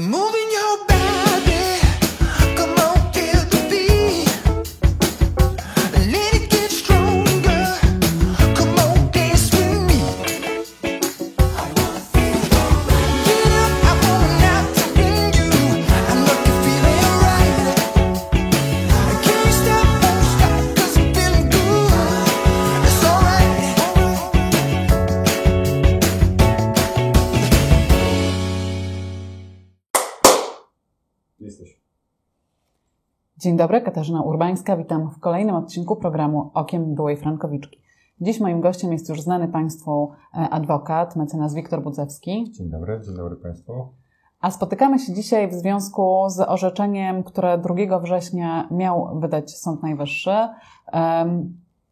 Moving Dzień dobry, Katarzyna Urbańska. Witam w kolejnym odcinku programu Okiem Byłej Frankowiczki. Dziś moim gościem jest już znany Państwu e, adwokat, mecenas Wiktor Budzewski. Dzień dobry, dzień dobry Państwu. A spotykamy się dzisiaj w związku z orzeczeniem, które 2 września miał wydać Sąd Najwyższy.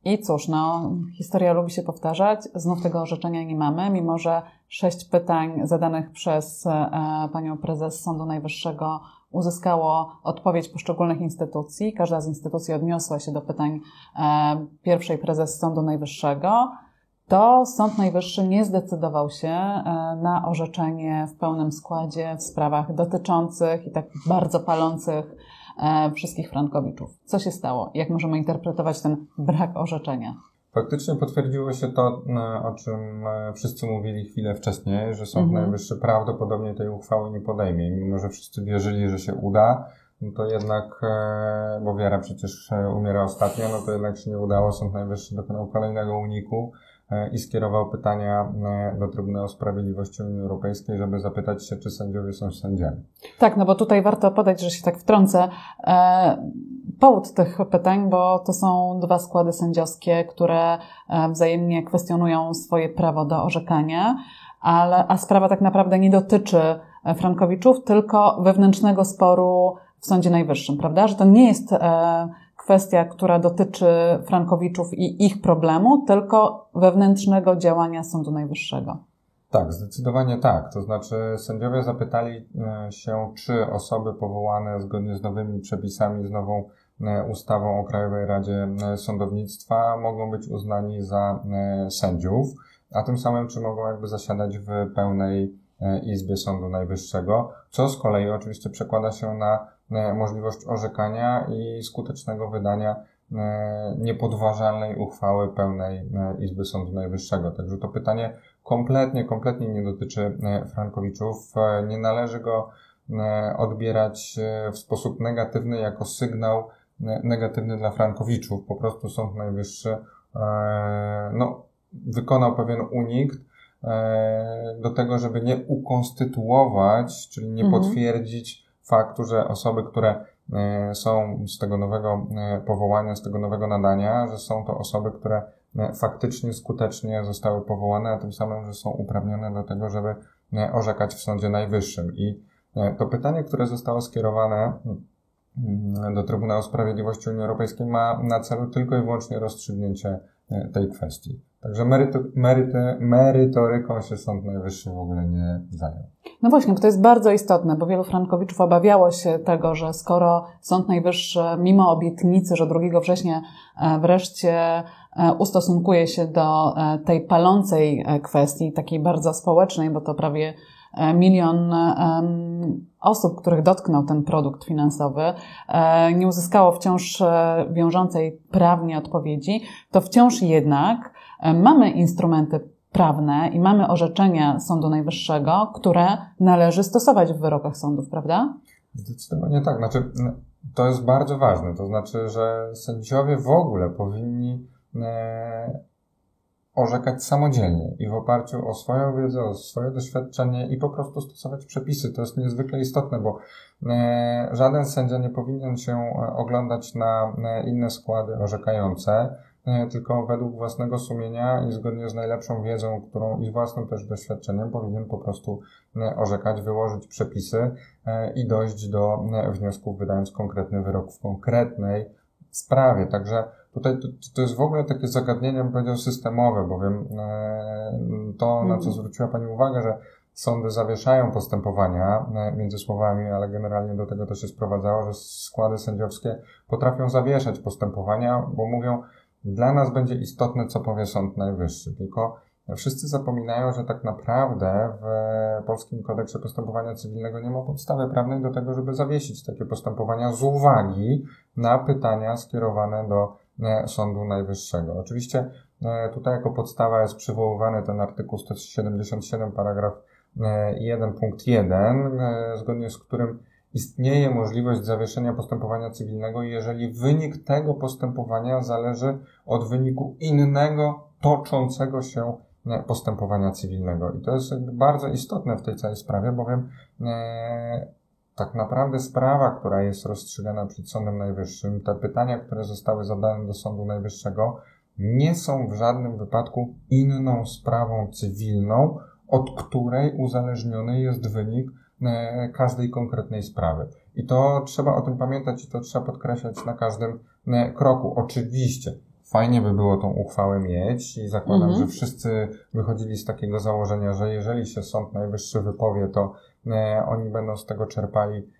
I cóż, no, historia lubi się powtarzać. Znów tego orzeczenia nie mamy, mimo że sześć pytań zadanych przez e, panią prezes Sądu Najwyższego uzyskało odpowiedź poszczególnych instytucji. Każda z instytucji odniosła się do pytań e, pierwszej prezes Sądu Najwyższego. To Sąd Najwyższy nie zdecydował się e, na orzeczenie w pełnym składzie w sprawach dotyczących i tak bardzo palących wszystkich Frankowiczów. Co się stało? Jak możemy interpretować ten brak orzeczenia? Faktycznie potwierdziło się to, e, o czym e, wszyscy mówili chwilę wcześniej, że Sąd Mhm. Najwyższy prawdopodobnie tej uchwały nie podejmie. Mimo, że wszyscy wierzyli, że się uda, no to jednak, e, bo wiara przecież e, umiera ostatnio, no to jednak się nie udało. Sąd Najwyższy dokonał kolejnego uniku e, i skierował pytania e, do Trybunału Sprawiedliwości Unii Europejskiej, żeby zapytać się, czy sędziowie są sędziami. Tak, no bo tutaj warto podać, że się tak wtrącę. E, powód tych pytań, bo to są dwa składy sędziowskie, które e, wzajemnie kwestionują swoje prawo do orzekania, ale, a sprawa tak naprawdę nie dotyczy e, Frankowiczów, tylko wewnętrznego sporu w Sądzie Najwyższym, prawda? Że to nie jest e, kwestia, która dotyczy Frankowiczów i ich problemu, tylko wewnętrznego działania Sądu Najwyższego. Tak, zdecydowanie tak. To znaczy sędziowie zapytali e, się, czy osoby powołane zgodnie z nowymi przepisami, z nową e, ustawą o Krajowej Radzie e, Sądownictwa mogą być uznani za sędziów, a tym samym czy mogą jakby zasiadać w pełnej Izbie Sądu Najwyższego, co z kolei oczywiście przekłada się na możliwość orzekania i skutecznego wydania e, niepodważalnej uchwały pełnej e, Izby Sądu Najwyższego. Także to pytanie kompletnie, kompletnie nie dotyczy e, Frankowiczów. E, Nie należy go e, odbierać e, w sposób negatywny jako sygnał e, negatywny dla Frankowiczów. Po prostu Sąd Najwyższy e, no, wykonał pewien unikt e, do tego, żeby nie ukonstytuować, czyli nie Mhm. potwierdzić faktu, że osoby, które e, są z tego nowego e, powołania, z tego nowego nadania, że są to osoby, które e, faktycznie skutecznie zostały powołane, a tym samym, że są uprawnione do tego, żeby orzekać w Sądzie Najwyższym. I to pytanie, które zostało skierowane mm, do Trybunału Sprawiedliwości Unii Europejskiej ma na celu tylko i wyłącznie rozstrzygnięcie tej kwestii. Także meryto, meryty, merytoryką się Sąd Najwyższy w ogóle nie zajął. No właśnie, to jest bardzo istotne, bo wielu Frankowiczów obawiało się tego, że skoro Sąd Najwyższy, mimo obietnicy, że 2 września e, wreszcie e, ustosunkuje się do e, tej palącej e, kwestii, takiej bardzo społecznej, bo to prawie e, milion em, osób, których dotknął ten produkt finansowy, e, nie uzyskało wciąż e, wiążącej prawnie odpowiedzi, to wciąż jednak e, mamy instrumenty prawne i mamy orzeczenia Sądu Najwyższego, które należy stosować w wyrokach sądów, prawda? Zdecydowanie tak. Znaczy, to jest bardzo ważne. To znaczy, że sędziowie w ogóle powinni e, orzekać samodzielnie i w oparciu o swoją wiedzę, o swoje doświadczenie i po prostu stosować przepisy. To jest niezwykle istotne, bo e, żaden sędzia nie powinien się e, oglądać na e, inne składy orzekające, tylko według własnego sumienia i zgodnie z najlepszą wiedzą, którą i własnym też doświadczeniem powinien po prostu orzekać, wyłożyć przepisy i dojść do wniosków, wydając konkretny wyrok w konkretnej sprawie. Także tutaj to, to jest w ogóle takie zagadnienie, bym powiedział, systemowe, bowiem e, to, na co Mhm. zwróciła Pani uwagę, że sądy zawieszają postępowania e, między słowami, ale generalnie do tego to się sprowadzało, że składy sędziowskie potrafią zawieszać postępowania, bo mówią, dla nas będzie istotne, co powie Sąd Najwyższy, tylko Wszyscy zapominają, że tak naprawdę w Polskim Kodeksie Postępowania Cywilnego nie ma podstawy prawnej do tego, żeby zawiesić takie postępowania z uwagi na pytania skierowane do Sądu Najwyższego. Oczywiście e, tutaj jako podstawa jest przywoływany ten artykuł 177 paragraf 1 punkt 1, zgodnie z którym istnieje możliwość zawieszenia postępowania cywilnego, jeżeli wynik tego postępowania zależy od wyniku innego toczącego się e, postępowania cywilnego. I to jest bardzo istotne w tej całej sprawie, bowiem e, tak naprawdę sprawa, która jest rozstrzygana przed Sądem Najwyższym, te pytania, które zostały zadane do Sądu Najwyższego, nie są w żadnym wypadku inną sprawą cywilną, od której uzależniony jest wynik E, każdej konkretnej sprawy. I to trzeba o tym pamiętać i to trzeba podkreślać na każdym e, kroku. Oczywiście fajnie by było tą uchwałę mieć i zakładam, mhm. że wszyscy wychodzili z takiego założenia, że jeżeli się Sąd Najwyższy wypowie, to oni będą z tego czerpali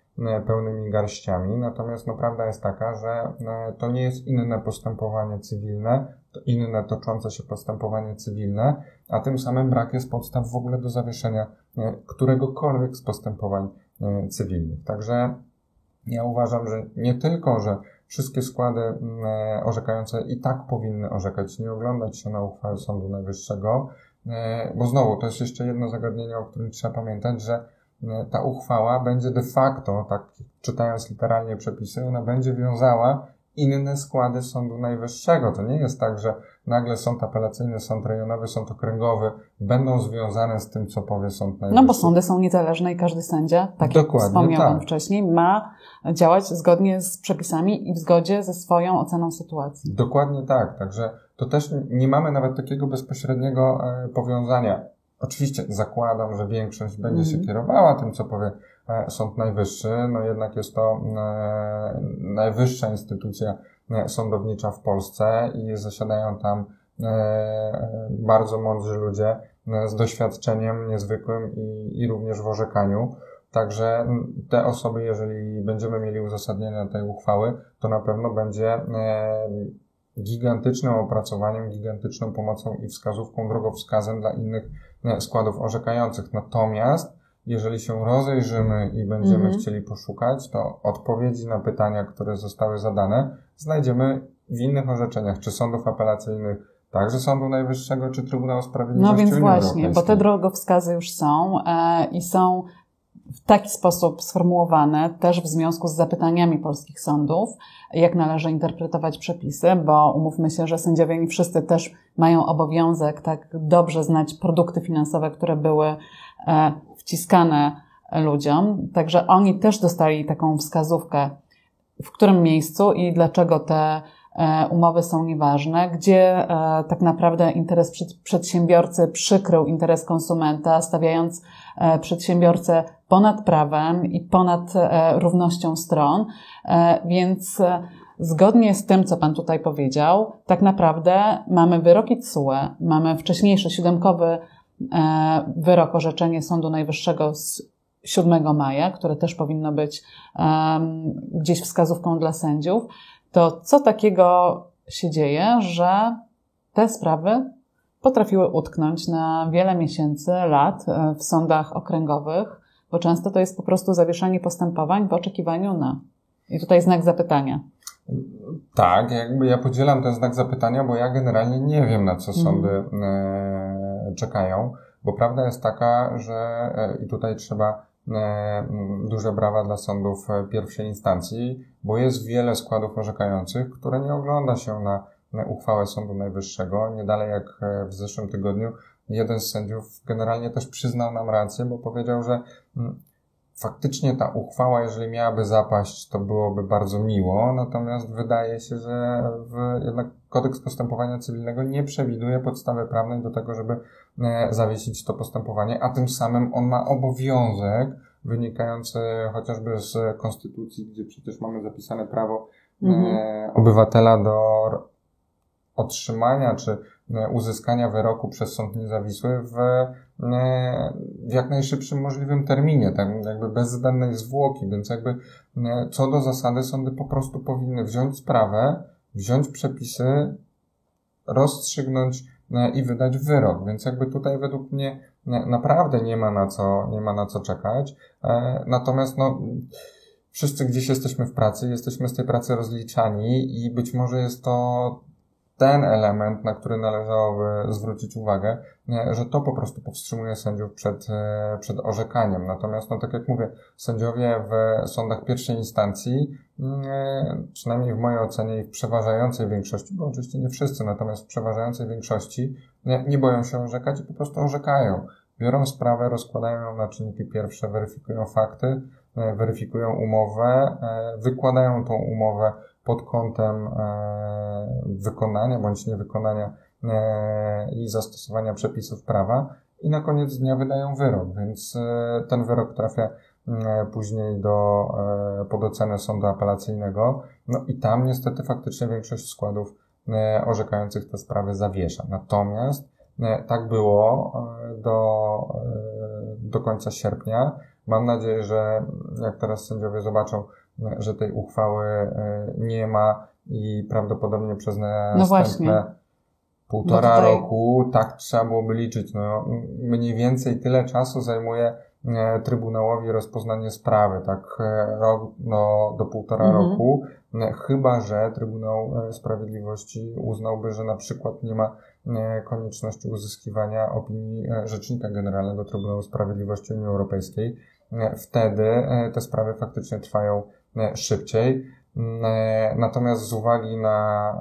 pełnymi garściami. Natomiast no, prawda jest taka, że to nie jest inne postępowanie cywilne, to inne toczące się postępowanie cywilne, a tym samym brak jest podstaw w ogóle do zawieszenia e, któregokolwiek z postępowań e, cywilnych. Także ja uważam, że nie tylko, że wszystkie składy e, orzekające i tak powinny orzekać, nie oglądać się na uchwałę Sądu Najwyższego, bo znowu to jest jeszcze jedno zagadnienie, o którym trzeba pamiętać, że ta uchwała będzie de facto, tak czytając literalnie przepisy, ona będzie wiązała inne składy Sądu Najwyższego. To nie jest tak, że nagle sąd apelacyjny, sąd rejonowy, sąd okręgowy będą związane z tym, co powie Sąd Najwyższy. No bo sądy są niezależne i każdy sędzia, tak Dokładnie, jak wspomniałam tak. wcześniej, ma działać zgodnie z przepisami i w zgodzie ze swoją oceną sytuacji. Dokładnie tak. Także to też nie mamy nawet takiego bezpośredniego e, powiązania. Oczywiście zakładam, że większość będzie się mhm. kierowała tym, co powie E, Sąd Najwyższy, no jednak jest to e, najwyższa instytucja e, sądownicza w Polsce i zasiadają tam bardzo mądrzy ludzie z doświadczeniem niezwykłym i, i również w orzekaniu. Także te osoby, jeżeli będziemy mieli uzasadnienie tej uchwały, to na pewno będzie gigantycznym opracowaniem, gigantyczną pomocą i wskazówką, drogowskazem dla innych składów orzekających. Natomiast jeżeli się rozejrzymy i będziemy mhm. chcieli poszukać, to odpowiedzi na pytania, które zostały zadane, znajdziemy w innych orzeczeniach, czy sądów apelacyjnych, także Sądu Najwyższego, czy Trybunału Sprawiedliwości. No więc Unii właśnie, bo te drogowskazy już są e, i są w taki sposób sformułowane, też w związku z zapytaniami polskich sądów, jak należy interpretować przepisy, bo umówmy się, że sędziowie nie wszyscy też mają obowiązek tak dobrze znać produkty finansowe, które były e, wciskane ludziom. Także oni też dostali taką wskazówkę, w którym miejscu i dlaczego te umowy są nieważne, gdzie e, tak naprawdę interes przedsiębiorcy przykrył interes konsumenta, stawiając e, przedsiębiorcę ponad prawem i ponad równością stron. Więc zgodnie z tym, co Pan tutaj powiedział, tak naprawdę mamy wyroki TSUE, mamy wcześniejszy siódemkowy E, wyrok, orzeczenie Sądu Najwyższego z 7 maja, które też powinno być gdzieś wskazówką dla sędziów, to co takiego się dzieje, że te sprawy potrafiły utknąć na wiele miesięcy, lat e, w sądach okręgowych, bo często to jest po prostu zawieszanie postępowań w oczekiwaniu na. I tutaj znak zapytania. Tak, jakby ja podzielam ten znak zapytania, bo ja generalnie nie wiem, na co sądy mm czekają, bo prawda jest taka, że e, i tutaj trzeba e, duże brawa dla sądów e, pierwszej instancji, bo jest wiele składów orzekających, które nie ogląda się na, na uchwałę Sądu Najwyższego. Nie dalej jak w zeszłym tygodniu jeden z sędziów generalnie też przyznał nam rację, bo powiedział, że faktycznie ta uchwała, jeżeli miałaby zapaść, to byłoby bardzo miło, natomiast wydaje się, że w, jednak kodeks postępowania cywilnego nie przewiduje podstawy prawnej do tego, żeby e, zawiesić to postępowanie, a tym samym on ma obowiązek wynikający chociażby z konstytucji, gdzie przecież mamy zapisane prawo e, mhm. obywatela do otrzymania czy e, uzyskania wyroku przez sąd niezawisły w, e, w jak najszybszym możliwym terminie, tak jakby bez zbędnej zwłoki, więc jakby e, co do zasady sądy po prostu powinny wziąć sprawę, wziąć przepisy, rozstrzygnąć i wydać wyrok. Więc jakby tutaj według mnie naprawdę nie ma na co, nie ma na co czekać. Natomiast no, wszyscy gdzieś jesteśmy w pracy, jesteśmy z tej pracy rozliczani i być może jest to ten element, na który należałoby zwrócić uwagę, że to po prostu powstrzymuje sędziów przed, e, przed orzekaniem. Natomiast, no tak jak mówię, sędziowie w sądach pierwszej instancji, mm, e, przynajmniej w mojej ocenie i w przeważającej większości, bo oczywiście nie wszyscy, natomiast w przeważającej większości nie, nie boją się orzekać i po prostu orzekają. Biorą sprawę, rozkładają ją na czynniki pierwsze, weryfikują fakty, e, weryfikują umowę, wykładają tą umowę pod kątem e, wykonania bądź niewykonania e, i zastosowania przepisów prawa i na koniec dnia wydają wyrok, więc e, ten wyrok trafia później do, pod ocenę sądu apelacyjnego, no i tam niestety faktycznie większość składów orzekających te sprawy zawiesza. Natomiast tak było do, do końca sierpnia. Mam nadzieję, że jak teraz sędziowie zobaczą, że tej uchwały e, nie ma i prawdopodobnie przez następne właśnie. półtora No tutaj- roku tak trzeba byłoby liczyć. No, mniej więcej tyle czasu zajmuje e, Trybunałowi rozpoznanie sprawy, tak e, rok no, do półtora Mhm. roku, E, chyba że Trybunał e, Sprawiedliwości uznałby, że na przykład nie ma e, konieczności uzyskiwania opinii e, Rzecznika Generalnego Trybunału Sprawiedliwości Unii Europejskiej. E, Wtedy e, te sprawy faktycznie trwają e, szybciej. Mm, e, Natomiast z uwagi na,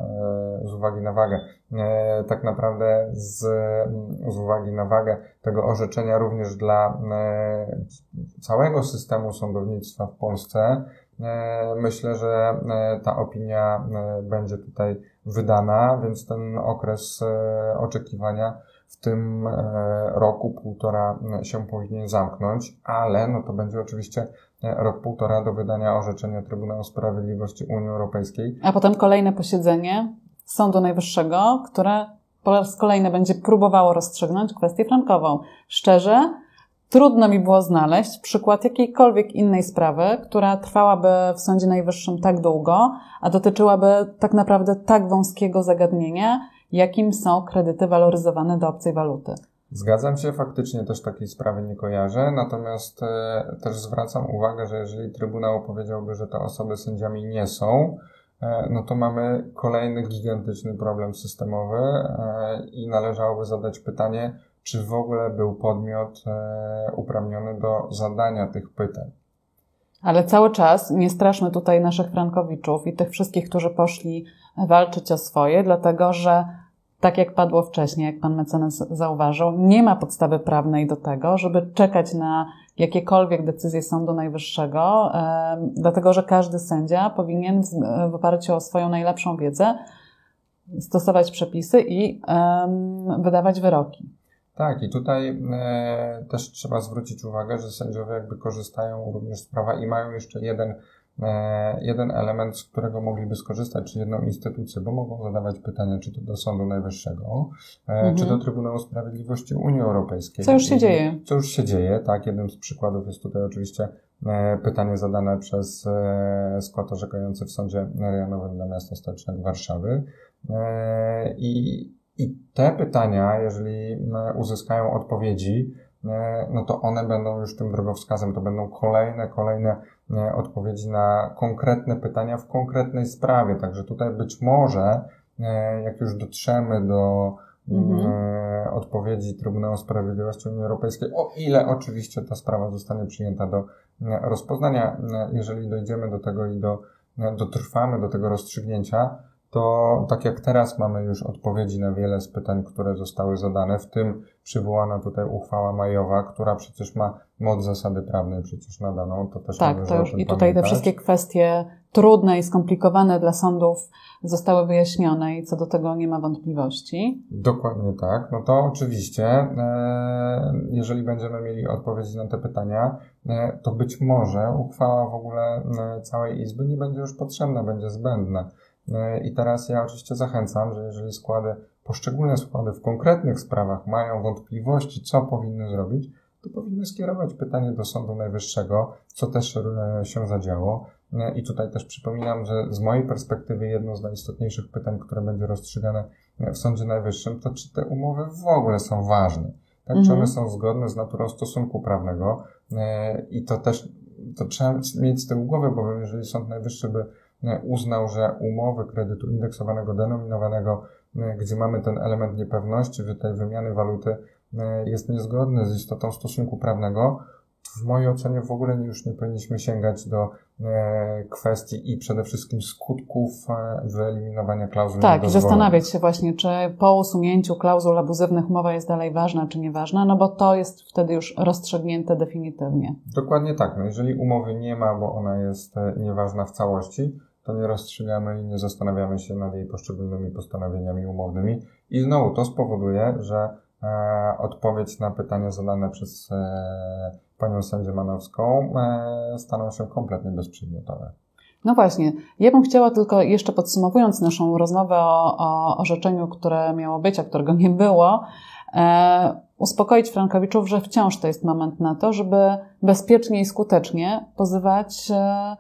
e, z uwagi na wagę, e, tak naprawdę z, z uwagi na wagę tego orzeczenia również dla całego systemu sądownictwa w Polsce, myślę, że ta opinia będzie tutaj wydana, więc ten okres oczekiwania w tym roku, półtora się powinien zamknąć, ale no to będzie oczywiście rok, półtora do wydania orzeczenia Trybunału Sprawiedliwości Unii Europejskiej. A potem kolejne posiedzenie Sądu Najwyższego, które po raz kolejny będzie próbowało rozstrzygnąć kwestię frankową. Szczerze, trudno mi było znaleźć przykład jakiejkolwiek innej sprawy, która trwałaby w Sądzie Najwyższym tak długo, a dotyczyłaby tak naprawdę tak wąskiego zagadnienia, jakim są kredyty waloryzowane do obcej waluty. Zgadzam się, faktycznie też takiej sprawy nie kojarzę, natomiast e, też zwracam uwagę, że jeżeli Trybunał powiedziałby, że te osoby sędziami nie są, e, no to mamy kolejny gigantyczny problem systemowy e, i należałoby zadać pytanie, czy w ogóle był podmiot e, uprawniony do zadania tych pytań. Ale cały czas nie straszmy tutaj naszych frankowiczów i tych wszystkich, którzy poszli walczyć o swoje, dlatego że tak jak padło wcześniej, jak pan mecenas zauważył, nie ma podstawy prawnej do tego, żeby czekać na jakiekolwiek decyzje Sądu Najwyższego, dlatego że każdy sędzia powinien w w oparciu o swoją najlepszą wiedzę stosować przepisy i wydawać wyroki. Tak, i tutaj e, też trzeba zwrócić uwagę, że sędziowie jakby korzystają również z prawa i mają jeszcze jeden, e, jeden element, z którego mogliby skorzystać, czy jedną instytucję, bo mogą zadawać pytania, czy to do Sądu Najwyższego, e, Mhm. czy do Trybunału Sprawiedliwości Unii Europejskiej. Co już się dzieje. Co już się dzieje, tak. Jednym z przykładów jest tutaj oczywiście e, pytanie zadane przez e, skład orzekający w Sądzie Rejonowym dla Miasta Stołecznego Warszawy. E, I, I te pytania, jeżeli e, uzyskają odpowiedzi, e, no to one będą już tym drogowskazem. To będą kolejne, kolejne e, odpowiedzi na konkretne pytania w konkretnej sprawie. Także tutaj być może, e, jak już dotrzemy do Mhm. e, odpowiedzi Trybunału Sprawiedliwości Unii Europejskiej, o ile oczywiście ta sprawa zostanie przyjęta do e, rozpoznania, e, jeżeli dojdziemy do tego i do, e, dotrwamy do tego rozstrzygnięcia, to tak jak teraz mamy już odpowiedzi na wiele z pytań, które zostały zadane, w tym przywołana tutaj uchwała majowa, która przecież ma moc zasady prawnej przecież nadaną, to też Tak, to już i tutaj te pamiętać. wszystkie kwestie trudne i skomplikowane dla sądów zostały wyjaśnione i co do tego nie ma wątpliwości. Dokładnie tak. No to oczywiście, e, jeżeli będziemy mieli odpowiedzi na te pytania, e, to być może uchwała w ogóle e, całej Izby nie będzie już potrzebna, będzie zbędna. E, I teraz ja oczywiście zachęcam, że jeżeli składy, poszczególne składy w konkretnych sprawach mają wątpliwości, co powinny zrobić, to powinny skierować pytanie do Sądu Najwyższego, co też e, się zadziało. E, I tutaj też przypominam, że z mojej perspektywy jedno z najistotniejszych pytań, które będzie rozstrzygane w Sądzie Najwyższym, to czy te umowy w ogóle są ważne? Tak, czy Mhm. one są zgodne z naturą stosunku prawnego? I to też to trzeba mieć z tyłu głowy, bo jeżeli Sąd Najwyższy by uznał, że umowy kredytu indeksowanego, denominowanego, e, gdzie mamy ten element niepewności, że tej wymiany waluty e, jest niezgodny z istotą stosunku prawnego, w mojej ocenie w ogóle już nie powinniśmy sięgać do e, kwestii i przede wszystkim skutków e, wyeliminowania klauzul Tak, i zastanawiać się właśnie, czy po usunięciu klauzul abuzywnych umowa jest dalej ważna, czy nieważna, no bo to jest wtedy już rozstrzygnięte definitywnie. Dokładnie tak. No jeżeli umowy nie ma, bo ona jest e, nieważna w całości, to nie rozstrzygamy i nie zastanawiamy się nad jej poszczególnymi postanowieniami umownymi. I znowu to spowoduje, że e, odpowiedź na pytania zadane przez e, panią sędzię Manowską e, staną się kompletnie bezprzedmiotowe. No właśnie, ja bym chciała tylko jeszcze podsumowując naszą rozmowę o, o orzeczeniu, które miało być, a którego nie było, e, uspokoić Frankowiczów, że wciąż to jest moment na to, żeby bezpiecznie i skutecznie pozywać e,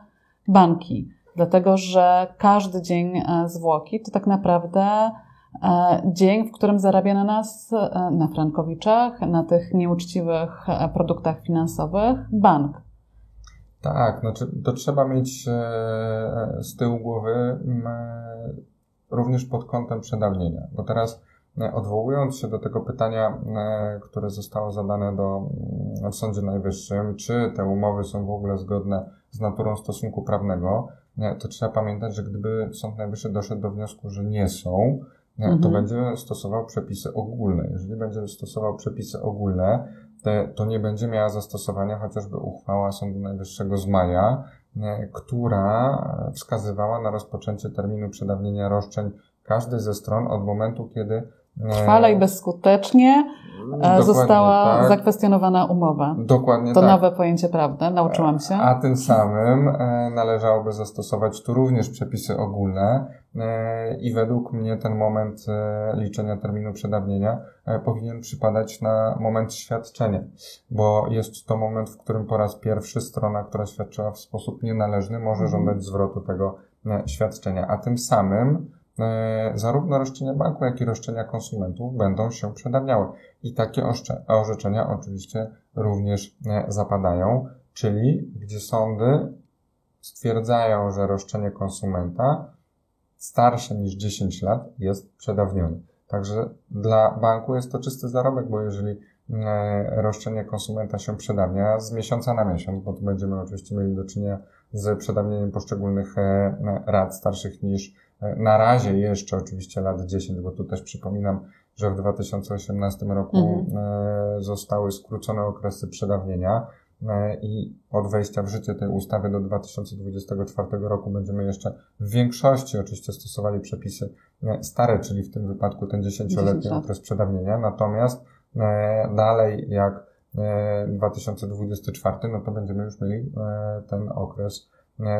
banki. Dlatego, że każdy dzień e, zwłoki to tak naprawdę e, dzień, w którym zarabia na nas, e, na Frankowiczach, na tych nieuczciwych produktach finansowych bank. Tak, no, czy- to trzeba mieć z tyłu głowy m, e, również pod kątem przedawnienia, bo teraz odwołując się do tego pytania, które zostało zadane do, mm, w Sądzie Najwyższym, czy te umowy są w ogóle zgodne z naturą stosunku prawnego, to trzeba pamiętać, że gdyby Sąd Najwyższy doszedł do wniosku, że nie są, to Mhm. będzie stosował przepisy ogólne. Jeżeli będzie stosował przepisy ogólne, te, to nie będzie miała zastosowania chociażby uchwała Sądu Najwyższego z maja, która wskazywała na rozpoczęcie terminu przedawnienia roszczeń każdej ze stron od momentu, kiedy Trwale i bezskutecznie e, dokładnie została tak, zakwestionowana umowa. Dokładnie To tak. nowe pojęcie prawne, nauczyłam się. A tym samym e, należałoby zastosować tu również przepisy ogólne e, i według mnie ten moment e, liczenia terminu przedawnienia e, powinien przypadać na moment świadczenia, bo jest to moment, w którym po raz pierwszy strona, która świadczyła w sposób nienależny, może Mhm. żądać zwrotu tego e, świadczenia, a tym samym e, zarówno roszczenia banku, jak i roszczenia konsumentów będą się przedawniały. I takie orzeczenia oczywiście również e, zapadają, czyli gdzie sądy stwierdzają, że roszczenie konsumenta starsze niż 10 lat jest przedawnione. Także dla banku jest to czysty zarobek, bo jeżeli e, roszczenie konsumenta się przedawnia z miesiąca na miesiąc, bo tu będziemy oczywiście mieli do czynienia z przedawnieniem poszczególnych e, rat starszych niż e, na razie jeszcze oczywiście lat 10, bo tu też przypominam, że w 2018 roku Mhm. e, zostały skrócone okresy przedawnienia e, i od wejścia w życie tej ustawy do 2024 roku będziemy jeszcze w większości oczywiście stosowali przepisy e, stare, czyli w tym wypadku ten 10-letni 10 lat. okres przedawnienia, natomiast dalej jak e, 2024, no to będziemy już mieli ten okres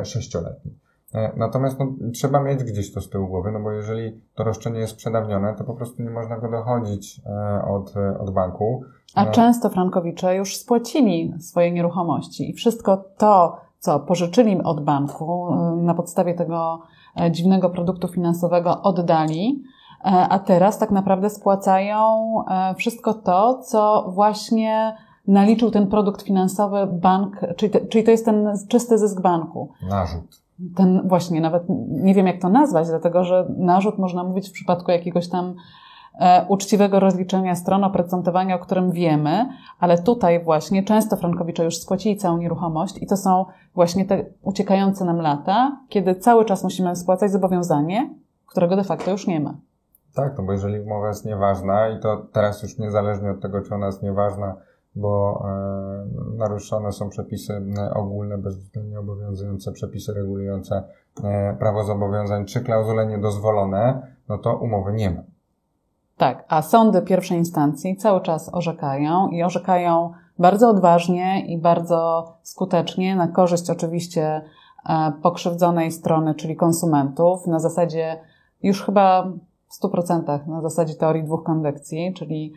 sześcioletni. E, Natomiast no, trzeba mieć gdzieś to z tyłu głowy, no bo jeżeli to roszczenie jest przedawnione, to po prostu nie można go dochodzić e, od, od banku. A No. często Frankowicze już spłacili swoje nieruchomości i wszystko to, co pożyczyli od banku na podstawie tego dziwnego produktu finansowego oddali, a teraz tak naprawdę spłacają wszystko to, co właśnie naliczył ten produkt finansowy bank, czyli, te, czyli to jest ten czysty zysk banku. Narzut. Ten właśnie, nawet nie wiem jak to nazwać, dlatego że narzut można mówić w przypadku jakiegoś tam e, uczciwego rozliczenia stron, oprocentowania, o którym wiemy, ale tutaj właśnie często Frankowicze już spłacili całą nieruchomość i to są właśnie te uciekające nam lata, kiedy cały czas musimy spłacać zobowiązanie, którego de facto już nie ma. Tak, no bo jeżeli umowa jest nieważna i to teraz już niezależnie od tego, czy ona jest nieważna, bo e, naruszone są przepisy e, ogólne, bezwzględnie obowiązujące przepisy regulujące e, prawo zobowiązań, czy klauzule niedozwolone, no to umowy nie ma. Tak, a sądy pierwszej instancji cały czas orzekają i orzekają bardzo odważnie i bardzo skutecznie, na korzyść oczywiście pokrzywdzonej strony, czyli konsumentów, na zasadzie już chyba w 100% na zasadzie teorii dwóch konwekcji, czyli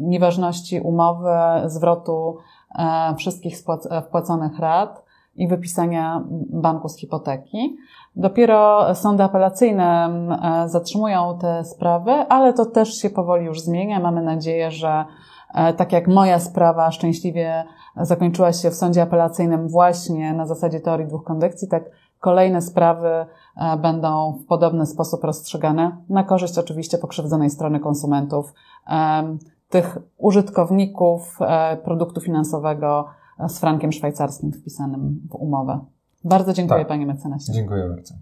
nieważności umowy, zwrotu e, wszystkich e, wpłaconych rat i wypisania banku z hipoteki. Dopiero sądy apelacyjne e, zatrzymują te sprawy, ale to też się powoli już zmienia. Mamy nadzieję, że e, tak jak moja sprawa szczęśliwie zakończyła się w sądzie apelacyjnym właśnie na zasadzie teorii dwóch kondycji, tak kolejne sprawy e, będą w podobny sposób rozstrzygane, na korzyść oczywiście pokrzywdzonej strony konsumentów, tych użytkowników produktu finansowego z frankiem szwajcarskim wpisanym w umowę. Bardzo dziękuję Tak. Panie mecenasie. Dziękuję bardzo.